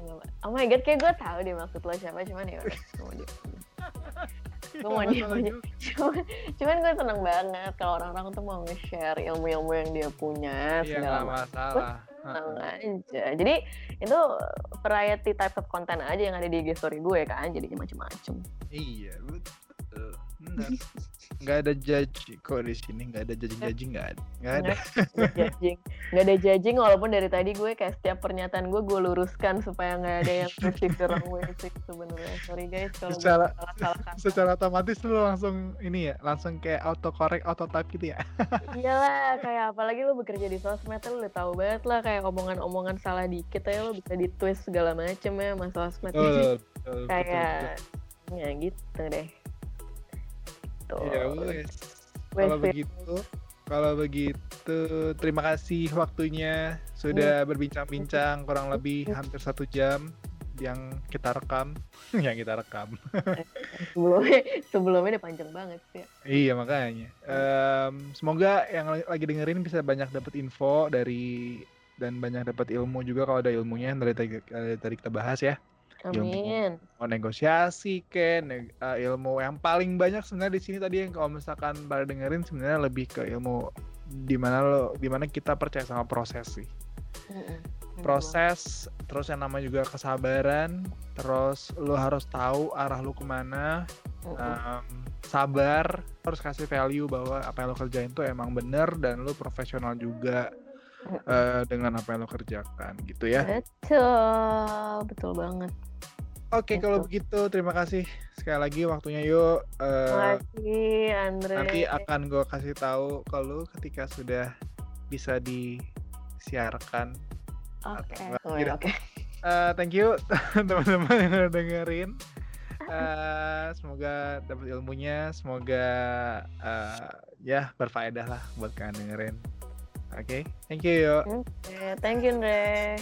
oh my god, kayak gue tahu deh maksud lo siapa, cuman ya gue mau dia cuman, cuman gue seneng banget kalau orang-orang tuh mau nge-share ilmu-ilmu yang dia punya iya, segala masalah aja jadi itu variety type of content aja yang ada di IG story gue kan jadinya macem-macem. Iya betul benar nggak ada judge kok di sini nggak ada judging judging nggak ada nggak ada. Judging. Nggak ada judging walaupun dari tadi gue kayak setiap pernyataan gue gue luruskan supaya nggak ada yang berpikir wrong way sih sebenarnya. Sorry guys kalau secara salah salah kata. secara otomatis lu langsung ini ya langsung kayak auto correct auto type gitu ya? Iyalah kayak apalagi lu bekerja di sosmed lu udah tahu banget lah kayak omongan-omongan salah dikit ya lu bisa di twist segala macem ya mas sosmed. Oh, kayak ya gitu deh gitu. Ya wes. Kalau begitu, kalau begitu terima kasih waktunya sudah hmm. berbincang-bincang kurang lebih hampir satu jam yang kita rekam, yang kita rekam. sebelumnya sebelumnya udah panjang banget sih. Iya makanya. Um, semoga yang lagi dengerin bisa banyak dapat info dari dan banyak dapat ilmu juga kalau ada ilmunya yang dari tadi kita bahas ya. Amin. Ilmu mau negosiasi ke neg uh, ilmu yang paling banyak sebenarnya di sini tadi yang kalau misalkan pada dengerin sebenarnya lebih ke ilmu di mana lo di mana kita percaya sama proses sih. Proses terus yang namanya juga kesabaran, terus lo harus tahu arah lo ke mana. Um, sabar, harus kasih value bahwa apa yang lo kerjain tuh emang bener dan lo profesional juga uh, dengan apa yang lo kerjakan gitu ya. Betul, betul banget. Oke, okay, kalau begitu terima kasih sekali lagi waktunya yuk. Uh, terima kasih Andre. Nanti akan gue kasih tahu kalau ketika sudah bisa disiarkan. Oke. Okay. Oh, ya, Oke. Okay. Uh, thank you teman-teman yang udah dengerin. Uh, semoga dapat ilmunya, semoga uh, ya berfaedah lah buat kalian dengerin. Oke, okay? thank you yo. Oke, okay, thank you Andre.